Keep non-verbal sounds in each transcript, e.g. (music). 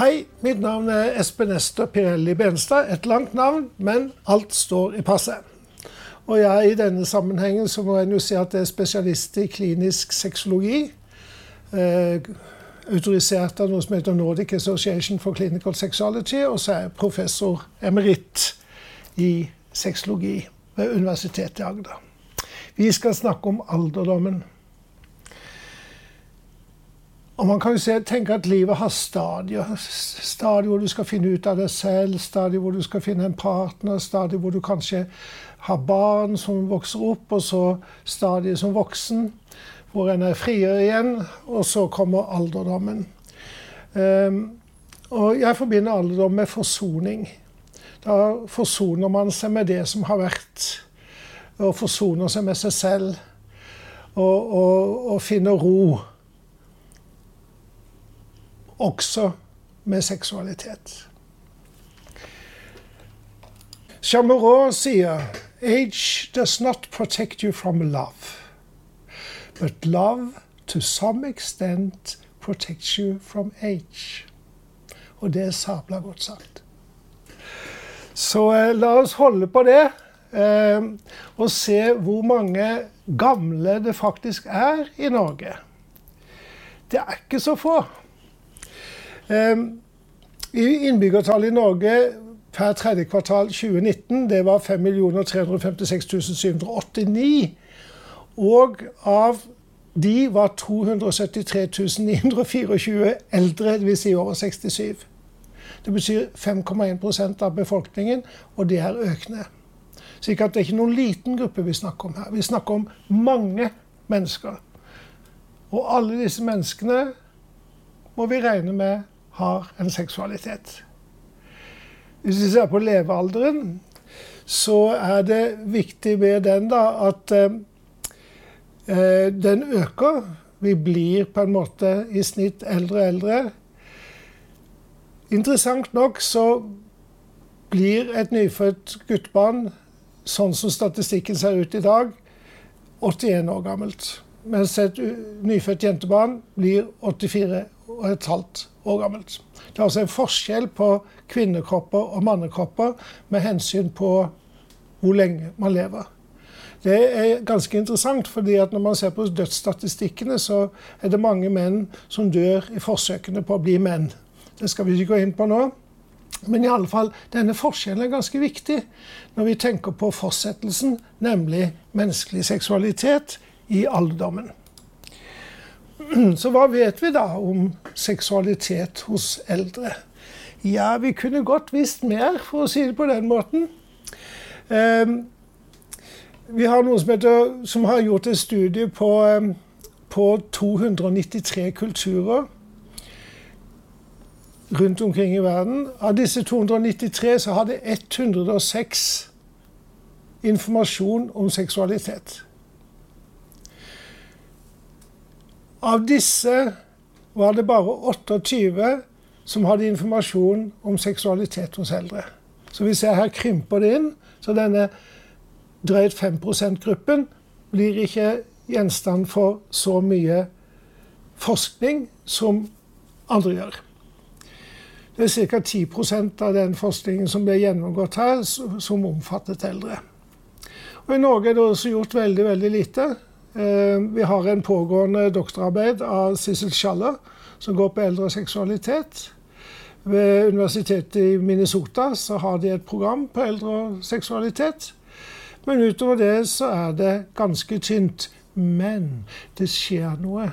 Hei, mitt navn er Espen Ester Pirelli Benstad. Et langt navn, men alt står i passet. Og jeg, i denne sammenhengen så må jeg jo si at jeg er spesialist i klinisk sexologi. Eh, autorisert av noe som heter Nordic Association for Clinical Sexuality. Og så er jeg professor emeritt i sexologi ved Universitetet i Agder. Vi skal snakke om alderdommen. Og man kan jo se, tenke at livet har stadier. Stadier hvor du skal finne ut av deg selv, stadier hvor du skal finne en partner, stadier hvor du kanskje har barn som vokser opp, og så stadier som voksen, hvor en er friere igjen, og så kommer alderdommen. Um, og jeg forbinder alderdom med forsoning. Da forsoner man seg med det som har vært, og forsoner seg med seg selv, og, og, og finner ro også med seksualitet. Chamorro sier Age does not protect you from love, but love to some extent protects you from age. Og det er sabla godt sagt. Så eh, la oss holde på det, eh, og se hvor mange gamle det faktisk er i Norge. Det er ikke så få. Ehm, innbyggertallet i Norge per tredje kvartal 2019 det var 5 356 789. Og av de var 273 924 eldre, dvs. Si over 67. Det betyr 5,1% av befolkningen, og det er økende. Så det er ikke noen liten gruppe vi snakker om her. Vi snakker om mange mennesker. Og alle disse menneskene må vi regne med har en seksualitet. Hvis vi ser på levealderen, så er det viktig med den da at eh, eh, den øker. Vi blir på en måte i snitt eldre og eldre. Interessant nok så blir et nyfødt guttebarn, sånn som statistikken ser ut i dag, 81 år gammelt. Mens et nyfødt jentebarn blir 84 og et halvt år gammelt. Det er altså en forskjell på kvinnekropper og mannekropper med hensyn på hvor lenge man lever. Det er ganske interessant, fordi at når man ser på dødsstatistikkene, så er det mange menn som dør i forsøkene på å bli menn. Det skal vi ikke gå inn på nå. Men i alle fall, denne forskjellen er ganske viktig når vi tenker på fortsettelsen, nemlig menneskelig seksualitet i alderdommen. (clears throat) Så hva vet vi da om seksualitet hos eldre? Ja, vi kunne godt visst mer, for å si det på den måten. Um, vi har noen som, heter, som, har gjort et studie på, um, på 293 kulturer rundt omkring i verden. Av disse 293 så hadde 106 informasjon om seksualitet. Av disse var det bare 28 som hadde informasjon om seksualitet hos eldre. Så vi ser her krymper det inn. Så denne drøyt 5 %-gruppen blir ikke gjenstand for så mye forskning som andre gjør. Det er ca. 10% av den forskningen som ble gjennomgått her, som omfattet eldre. Og I Norge er det også gjort veldig, veldig lite. Eh, vi har en pågående doktorarbeid av Sissel Schaller som går på eldre seksualitet. Ved universitetet i Minnesota så har de et program på eldre seksualitet. Men utover det så er det ganske tynt. Men det skjer noe.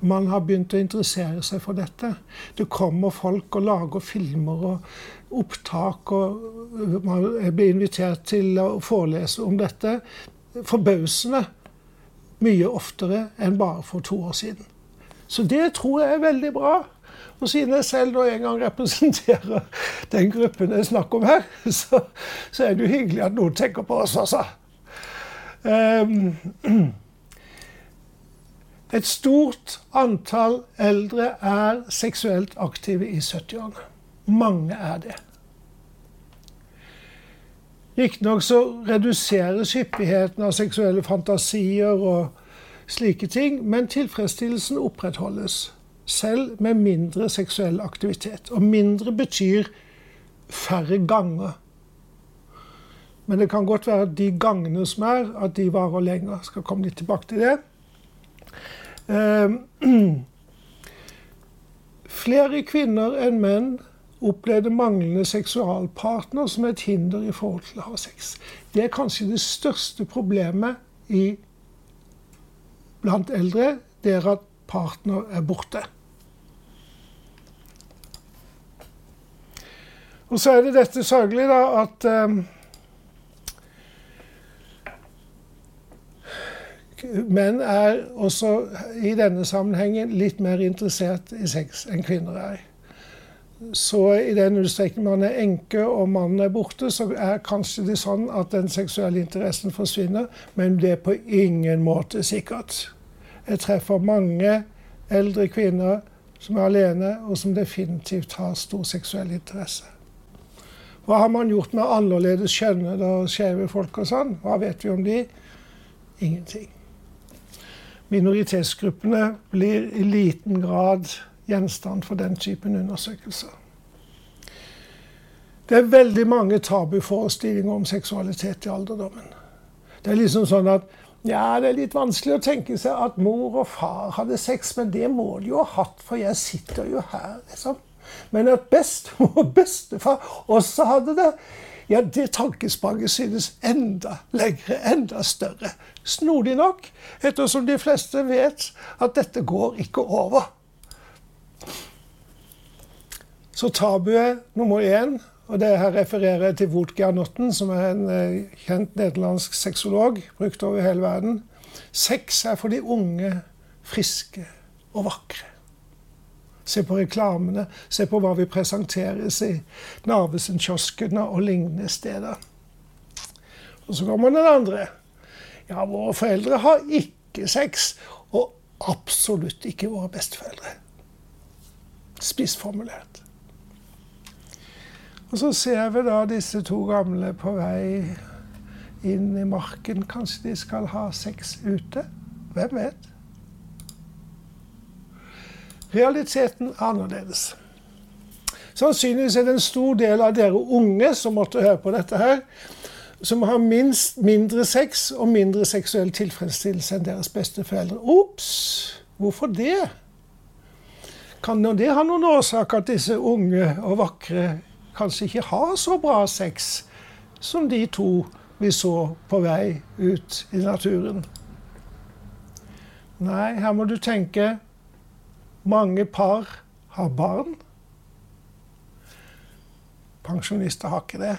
Man har begynt å interessere seg for dette. Det kommer folk og lager filmer og opptak, og man blir invitert til å forelese om dette. Forbausende mye oftere enn bare for to år siden. Så det tror jeg er veldig bra. Og siden jeg selv da en gang representerer den gruppen det er snakk om her, så, så, er det jo hyggelig at noen tenker på oss altså. Um, et stort antall eldre er seksuelt aktive i 70-årene. Mange er det. Riktignok så reduseres hyppigheten av seksuelle fantasier og slike ting, men tilfredsstillelsen opprettholdes. selv med mindre seksuell aktivitet. Og mindre betyr færre ganger. Men det kan godt være at de gangene som er, at de varer lenger. Skal komme litt tilbake til det. Uh, (clears throat) flere kvinner enn menn opplevde manglende seksualpartner som et hinder i forhold til å ha sex. Det er kanskje det største problemet i, blant eldre. Det er at partner er borte. Og så er det dette sørgelige, da, at um, Menn er også i denne sammenhengen litt mer interessert i sex enn kvinner er. Så i den utstrekning man er enke og mannen er borte, så er kanskje det sånn at den seksuelle interessen forsvinner, men det er på ingen måte sikkert. Jeg treffer mange eldre kvinner som er alene, og som definitivt har stor seksuell interesse. Hva har man gjort med annerledes kjønnede og skeive folk og sånn? Hva vet vi om de? Ingenting. Minoritetsgruppene blir i liten grad gjenstand for den typen undersøkelser. Det er veldig mange tabuforestillinger om seksualitet i alderdommen. Det er liksom sånn at ja, det er litt vanskelig å tenke seg at mor og far hadde sex, men det må de jo ha hatt, for jeg sitter jo her, liksom. Men at bestemor og bestefar også hadde det, ja, det tankespranget synes enda lengre, enda større. Snodig nok, ettersom de fleste vet at dette går ikke over. Så tabuet nummer én, og det her refererer jeg til Wutger Notten, som er en eh, kjent nederlandsk sexolog, brukt over hele verden. Sex er for de unge, friske og vakre. Se på reklamene, se på hva vi presenteres i Narvesen-kioskene og lignende steder. Og så kommer den andre. Ja, våre foreldre har ikke sex, og absolutt ikke våre besteforeldre. Spissformulert. Og så ser vi da disse to gamle på vei inn i marken. Kanskje de skal ha sex ute? Hvem vet? Realiteten er annerledes. Sannsynligvis er det en stor del av dere unge som måtte høre på dette her, som har minst mindre sex og mindre seksuell tilfredsstillelse enn deres besteforeldre. Ops! Hvorfor det? Kan det ha noen årsak at disse unge og vakre kanskje ikke har så bra sex som de to vi så på vei ut i naturen. Nei, her må du tenke mange par har barn. Pensjonister har ikke det.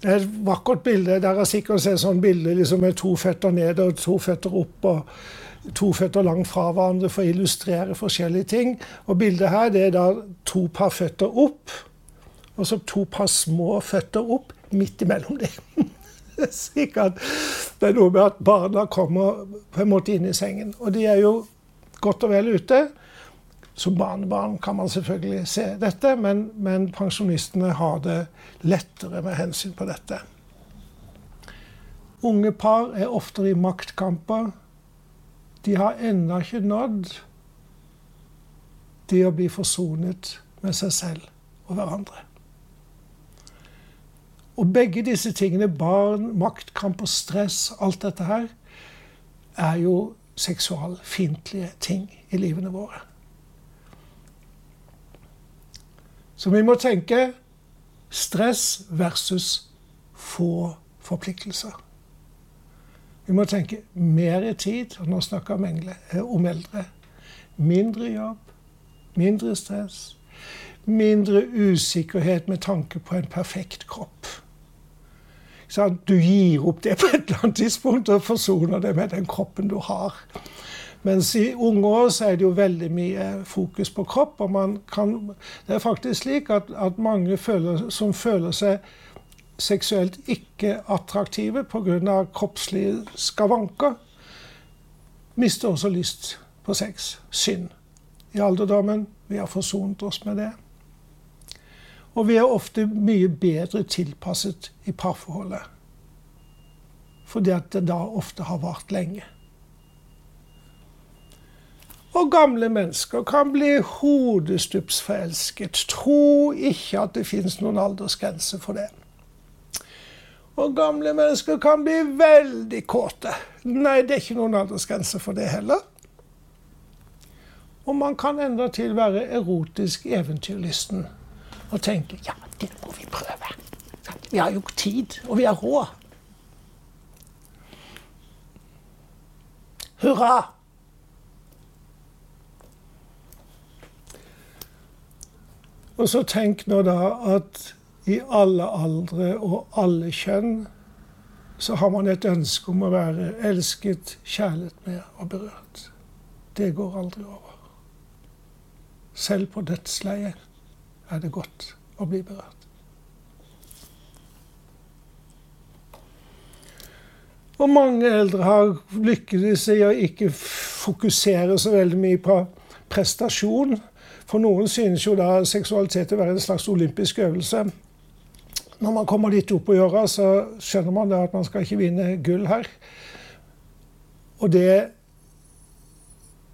Det er et vakkert bilde. Dere har sikkert sett sånn bilde liksom med to føtter ned og to føtter opp. og To føtter langt fra hverandre for å illustrere forskjellige ting. Og bildet her det er da to par føtter opp, og så to par små føtter opp midt imellom dem. (laughs) Sikkert det er noe med at barna kommer på en måte inn i sengen. Og de er jo godt og vel ute. Som barnebarn kan man selvfølgelig se dette, men, men pensjonistene har det lettere med hensyn på dette. Unge par er oftere i maktkamper. De har ennå ikke nådd det å bli forsonet med seg selv og hverandre. Og begge disse tingene, barn, maktkamp og stress, alt dette her, er jo seksualfiendtlige ting i livene våre. Så vi må tenke stress versus få forpliktelser. Vi må tenke mer tid, og nå snakker jeg om eldre. Mindre jobb, mindre stress, mindre usikkerhet med tanke på en perfekt kropp. Du gir opp det på et eller annet tidspunkt og forsoner det med den kroppen du har. Mens i unge år så er det jo veldig mye fokus på kropp. og kan, Det er faktisk slik at, at mange føler, som føler seg seksuelt ikke attraktive pga. kroppslige skavanker, mister også lyst på sex. Synd. I alderdommen. Vi har forsonet oss med det. Og vi er ofte mye bedre tilpasset i parforholdet. Fordi at det da ofte har vart lenge. Og gamle mennesker kan bli hodestupsforelsket. Tro ikke at det fins noen aldersgrense for det. Og gamle mennesker kan bli veldig kåte. Nei, det er ikke noen aldersgrense for det heller. Og man kan endatil være erotisk eventyrlysten og tenke ja, det må vi prøve. Vi har jo tid, og vi har råd. Hurra! Og så tenk nå da at i alle aldre og alle kjønn så har man et ønske om å være elsket, kjærlet med og berørt. Det går aldri over. Selv på dødsleiet er det godt å bli berørt. Og mange eldre har lykkes i å ikke fokusere så veldig mye på prestasjon. For noen synes jo da seksualitet å være en slags olympisk øvelse. Når man kommer litt opp i åra, så skjønner man at man skal ikke vinne gull her. Og det,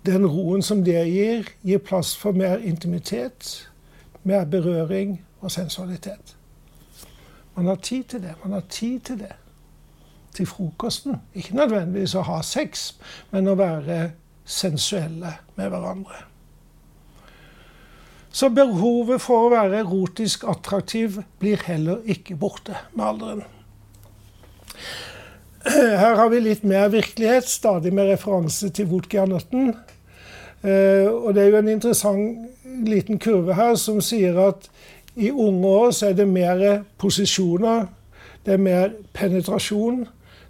den roen som det gir, gir plass for mer intimitet, mer berøring og sensualitet. Man har tid til det. Man har tid til det til frokosten. Ikke nødvendigvis å ha sex, men å være sensuelle med hverandre. Så behovet for å være erotisk attraktiv blir heller ikke borte med alderen. Her har vi litt mer virkelighet, stadig med referanse til Wutgernutten. Eh, og det er jo en interessant liten kurve her som sier at i unge år så er det mer posisjoner, det er mer penetrasjon,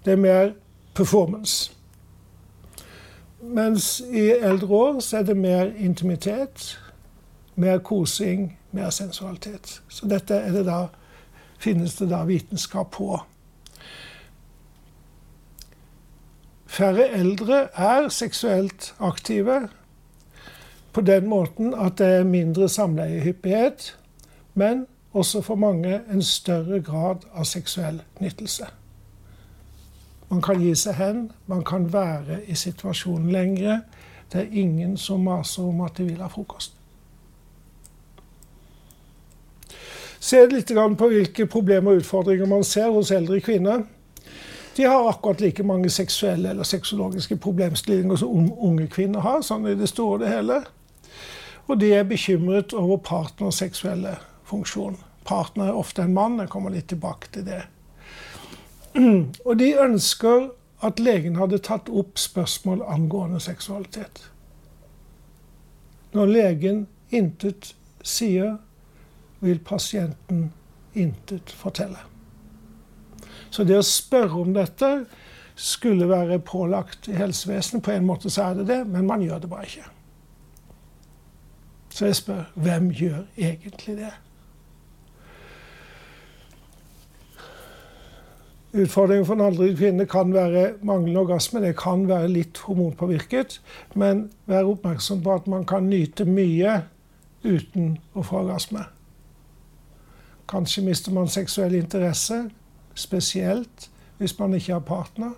det er mer performance. Mens i eldre år så er det mer intimitet, mer kosing, mer sensualitet. Så dette det da, finnes det da vitenskap på. Færre eldre er seksuelt aktive på den måten at det er mindre samleiehyppighet, men også for mange en større grad av seksuell nytelse. Man kan gi seg hen, man kan være i situasjonen lengre. Det er ingen som maser om at de vil ha frokost. Se litt på hvilke problemer og utfordringer man ser hos eldre kvinner. De har akkurat like mange seksuelle eller sexologiske problemstillinger som unge kvinner har. sånn i det store det hele. Og de er bekymret over partners seksuelle funksjon. Partner er ofte en mann. Jeg kommer litt tilbake til det. Og de ønsker at legen hadde tatt opp spørsmål angående seksualitet. Når legen intet sier, vil pasienten intet fortelle. Så det å spørre om dette skulle være pålagt i helsevesenet. På en måte så er det det, men man gjør det bare ikke. Så jeg spør hvem gjør egentlig det? Utfordringen for en aldri kvinne kan være manglende orgasme. Det kan være litt hormonpåvirket. Men vær oppmerksom på at man kan nyte mye uten å få orgasme. Kanskje mister man seksuell interesse, spesielt hvis man ikke har partner.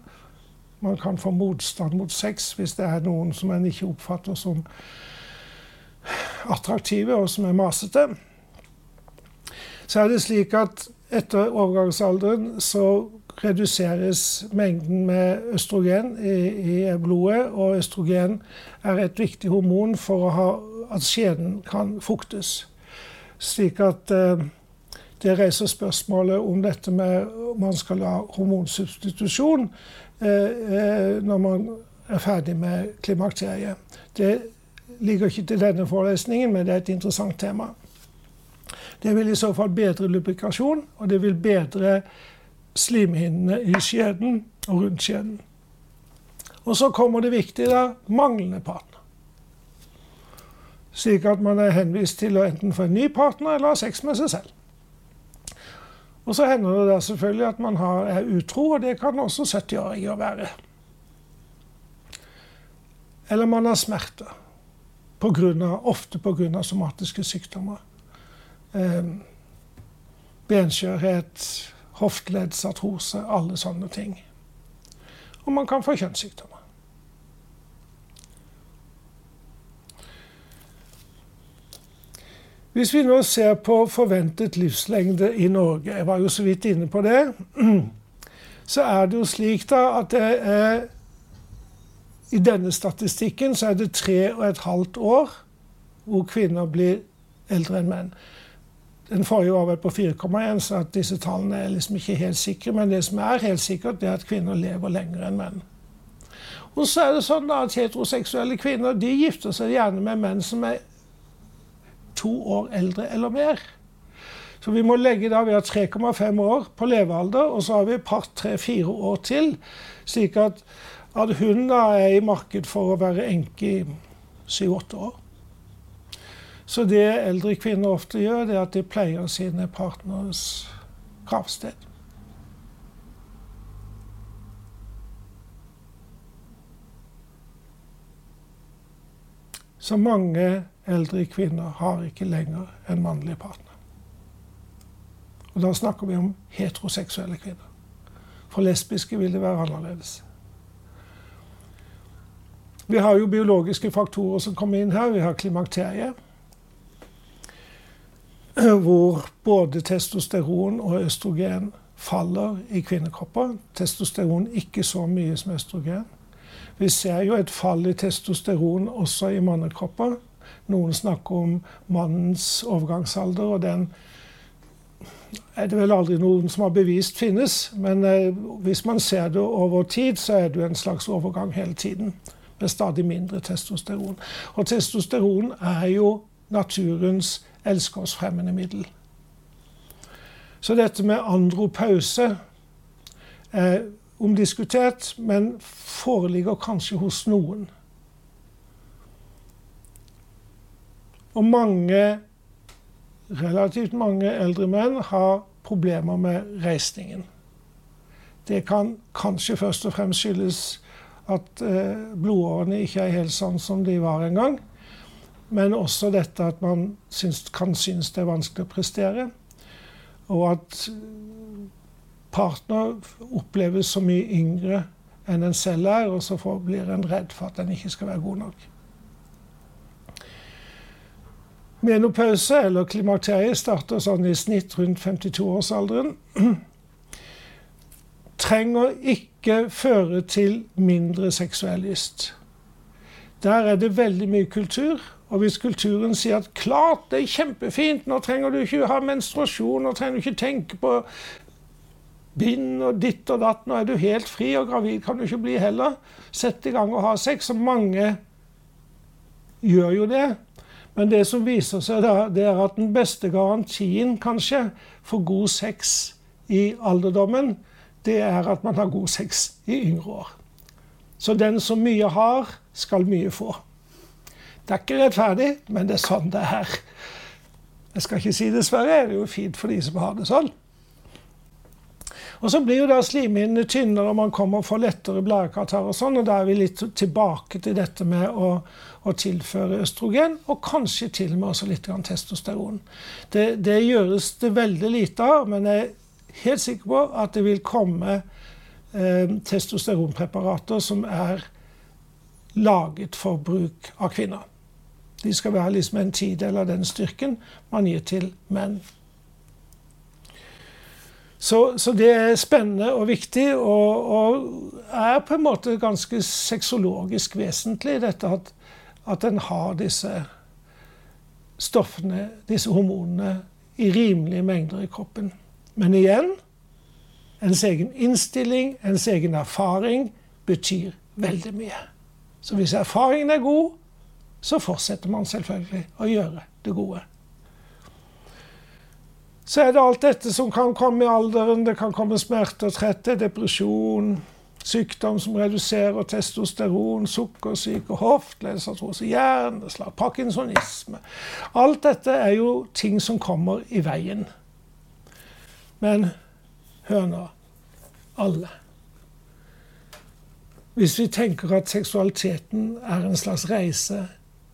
Man kan få motstand mot sex hvis det er noen som en ikke oppfatter som attraktive, og som er masete. Så er det slik at etter overgangsalderen så reduseres mengden med østrogen i, i, blodet. Og østrogen er et viktig hormon for ha, at skjeden kan fuktes. Slik at eh, det reiser spørsmålet om dette med om man skal ha hormonsubstitusjon eh, eh, når man er ferdig med klimakteriet. Det ligger ikke til denne forelesningen, men det er et interessant tema. Det vil i så fall bedre lubrikasjon, og det vil bedre slimhinnene i skjeden og rundt skjeden. Og så kommer det viktige, da manglende partner. Slik at man er henvist til å enten få en ny partner eller ha sex med seg selv. Og så hender det selvfølgelig at man har, er utro, og det kan også 70-åringer være. Eller man har smerter. På grunn av, ofte pga. somatiske sykdommer. Eh, benskjørhet, hofteleddsartrose, alle sånne ting. Og man kan få kjønnssykdommer. Hvis vi nå ser på forventet livslengde i Norge, jeg var jo så vidt inne på det, (clears throat) så er det jo slik da at det er i denne statistikken så er det tre og et halvt år hvor kvinner blir eldre enn menn. Den forrige var vel på 4,1, så at disse tallene er liksom ikke helt sikre. Men det som er helt sikkert, det er at kvinner lever lenger enn menn. Og så er det sånn da at heteroseksuelle kvinner de gifter seg gjerne med menn som er to år eldre eller mer. Så vi må legge da, Vi har 3,5 år på levealder, og så har vi et par, tre-fire år til. Slik at, at hun da er i marked for å være enke i syv-åtte år. Så det eldre kvinner ofte gjør, det er at de pleier sine partners gravsted. Så mange eldre kvinner har ikke lenger en mannlig partner. Og da snakker vi om heteroseksuelle kvinner. For lesbiske vil det være annerledes. Vi har jo biologiske faktorer som kommer inn her. Vi har klimakteriet. hvor både testosteron og østrogen faller i kvinnekropper. Testosteron ikke så mye som østrogen. Vi ser jo et fall i testosteron også i mannekropper. Noen snakker om mannens overgangsalder, og den er det vel aldri noen som har bevist finnes. Men eh, hvis man ser det over tid, så er det jo en slags overgang hele tiden. Med stadig mindre testosteron. Og testosteron er jo naturens elskovsfremmende middel. Så dette med andropause er omdiskutert, men foreligger kanskje hos noen. Og mange, relativt mange eldre menn har problemer med reisningen. Det kan kanskje først og fremst skyldes at eh, blodårene ikke er helt sånn som de var en gang. Men også dette at man syns, kan synes det er vanskelig å prestere. Og at partner oppleves så mye yngre enn en selv er, og så blir en redd for at en ikke skal være god nok. Menopause, eller klimakteriet, starter sånn i snitt rundt 52-årsalderen. (clears throat) Trenger ikke føre til mindre seksuell. Der er det veldig mye kultur. Og hvis kulturen sier at klart, det er kjempefint, nå trenger du ikke ha menstruasjon, nå trenger du ikke tenke på bind og ditt og datt, nå er du helt fri, og gravid kan du ikke bli heller. Sett i gang og ha sex. Og mange gjør jo det. Men det som viser seg da, det er at den beste garantien, kanskje, for god sex i alderdommen, det er at man har god sex i yngre år. Så den som mye har, skal mye få. Det er ikke rettferdig, men det er sånn det er. Jeg skal ikke si dessverre, det er jo fint for de som har det sånn. Og Så blir jo da slimhinnene tynnere, og man kommer og får lettere blærekatarr og sånn. og Da er vi litt tilbake til dette med å, å tilføre østrogen, og kanskje til og med også litt testosteron. Det, det, gjøres det veldig lite av, men jeg er helt sikker på at det vil komme eh, testosteronpreparater som er laget for bruk av kvinner. De skal være liksom en tidel av den styrken man gir til menn. Så, så det er spennende og viktig, og, og, er på en måte ganske sexologisk vesentlig, dette at, at en har disse stoffene, disse hormonene, i rimelige mengder i kroppen. Men igjen ens egen innstilling, ens egen erfaring, betyr veldig mye. Så hvis erfaringen er god, så fortsetter man selvfølgelig å gjøre det gode. Så er det alt dette som kan komme i alderen. Det kan komme smerte og trette, depresjon, sykdom som reduserer testosteron, sukkersyke, hofteleddsartrose, hjerneslag, parkinsonisme. Alt dette er jo ting som kommer i veien. Men hør nå, alle. Hvis vi tenker at seksualiteten er en slags reise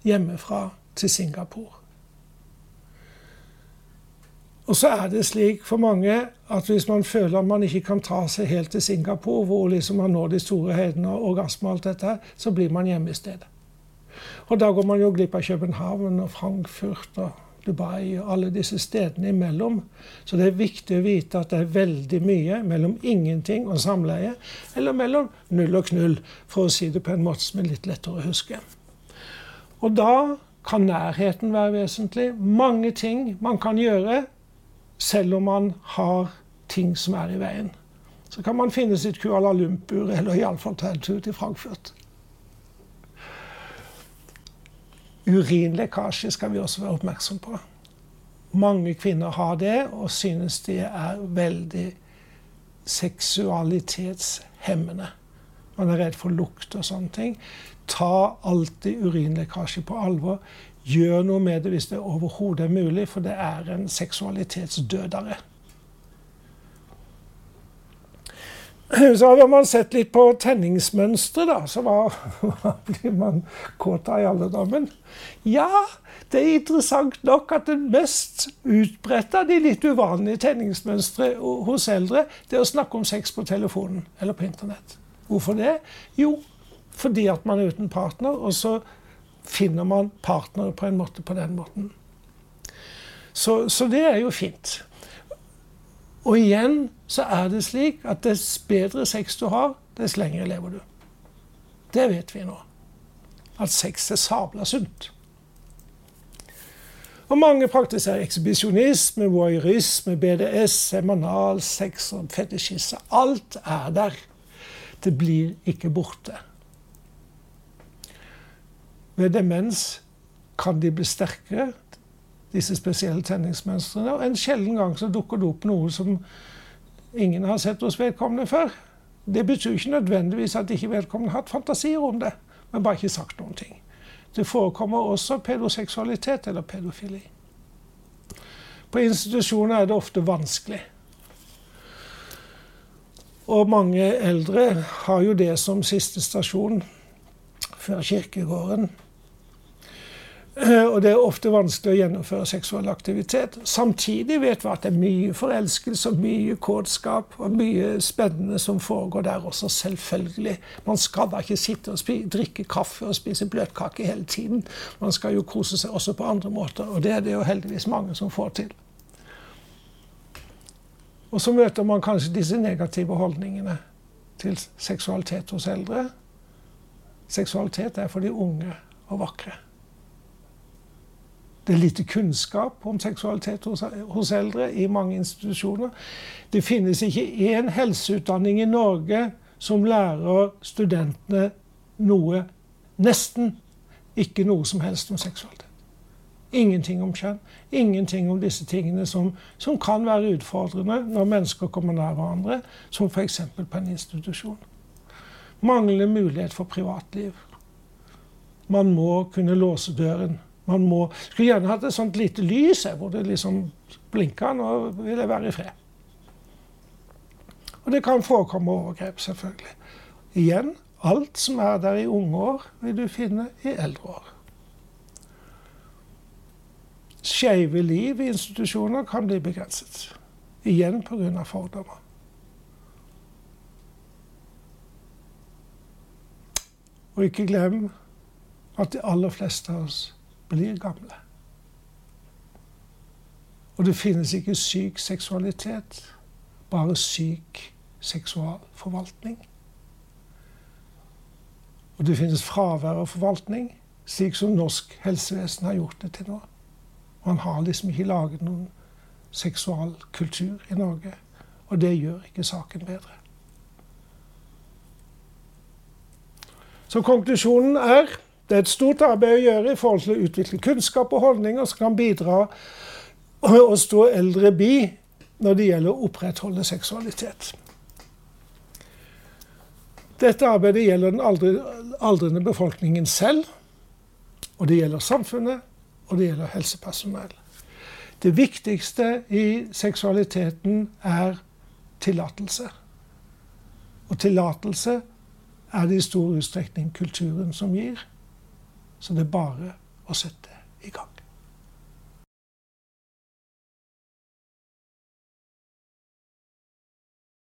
hjemmefra til Singapore. Og så er det slik for mange at hvis man føler at man ikke kan ta seg helt til Singapore, hvor liksom man når de store høydene og orgasme og alt dette, så blir man hjemme i stedet. Og da går man jo glipp av København og Frankfurt og Dubai og alle disse stedene imellom. Så det er viktig å vite at det er veldig mye mellom ingenting og samleie, eller mellom null og knull, for å si det på en måte som er litt lettere å huske. Og da kan nærheten være vesentlig. Mange ting man kan gjøre selv om man har ting som er i veien. Så kan man finne sitt Kuala Lumpur, eller iallfall ta en tur til Frankfurt. Urinlekkasje skal vi også være oppmerksom på. Mange kvinner har det og synes det er veldig seksualitetshemmende. Man er redd for lukt og sånne ting. Ta alltid urinlekkasje på alvor. Gjør noe med det hvis det overhodet er mulig, for det er en seksualitetsdødere. (clears throat) Så har man sett litt på tenningsmønstre, da. Så hva blir man kåt av i alderdommen? Ja, det er interessant nok at det mest utbredte av de litt uvanlige tenningsmønstre hos eldre, det er å snakke om sex på telefonen eller på internett. Hvorfor det? Jo, fordi at man er uten partner, og så finner man partnere på en måte på den måten. Så, så det er jo fint. Og igjen så er det slik at dess bedre sex du har, dess lenger lever du. Det vet vi nå. At sex er sabla sunt. Og mange praktiserer ekshibisjonisme, voyeurisme, BDS, emanal, sex og fetisjisse. Alt er der. Det blir ikke borte. Ved demens kan de bli sterkere, disse spesielle tenningsmønstrene. Og en sjelden gang så dukker det opp noe som ingen har sett hos vedkommende før. Det betyr ikke nødvendigvis at ikke vedkommende har hatt fantasier om det, men bare ikke sagt noen ting. Det forekommer også pedoseksualitet eller pedofili. På institusjoner er det ofte vanskelig. Og mange eldre har jo det som siste stasjon før kirkegården. Eh, og det er ofte vanskelig å gjennomføre seksuell aktivitet. Samtidig vet vi at det er mye forelskelse og mye kåtskap og mye spennende som foregår der også, selvfølgelig. Man skal da ikke sitte og drikke kaffe og spise bløtkake hele tiden. Man skal jo kose seg også på andre måter, og det er det jo heldigvis mange som får til. Og så møter man kanskje disse negative holdningene til seksualitet hos eldre. Seksualitet er for de unge og vakre. Det er lite kunnskap om seksualitet hos, hos, eldre i mange institusjoner. Det finnes ikke én helseutdanning i Norge som lærer studentene noe Nesten ikke noe som helst om seksualitet. Ingenting om kjønn. Ingenting om disse tingene som, som kan være utfordrende når mennesker kommer nær hverandre, som f.eks. på en institusjon. Manglende mulighet for privatliv. Man må kunne låse døren man må, skulle gjerne hatt et sånt lite lys her, hvor det liksom blinka. Nå vil jeg være i fred. Og det kan forekomme overgrep, selvfølgelig. Igjen, alt som er der i unge år, vil du finne i eldre år. Skeive liv i institusjoner kan bli begrenset. Igjen pga. fordommer. Og ikke glem at de aller fleste av oss blir gamle. Og det finnes ikke syk seksualitet, bare syk seksualforvaltning. Og det finnes fravær av forvaltning, slik som norsk helsevesen har gjort det til nå. Man har liksom ikke laget noen seksualkultur i Norge. Og det gjør ikke saken bedre. Så konklusjonen er det er et stort arbeid å gjøre i forhold til å utvikle kunnskap og holdninger som kan bidra å stå eldre bi når det gjelder å opprettholde seksualitet. Dette arbeidet gjelder den aldrende befolkningen selv, og det gjelder samfunnet, og det gjelder helsepersonell. Det viktigste i seksualiteten er tillatelse. Og tillatelse er det i stor utstrekning kulturen som gir. Så det er bare å sette i gang.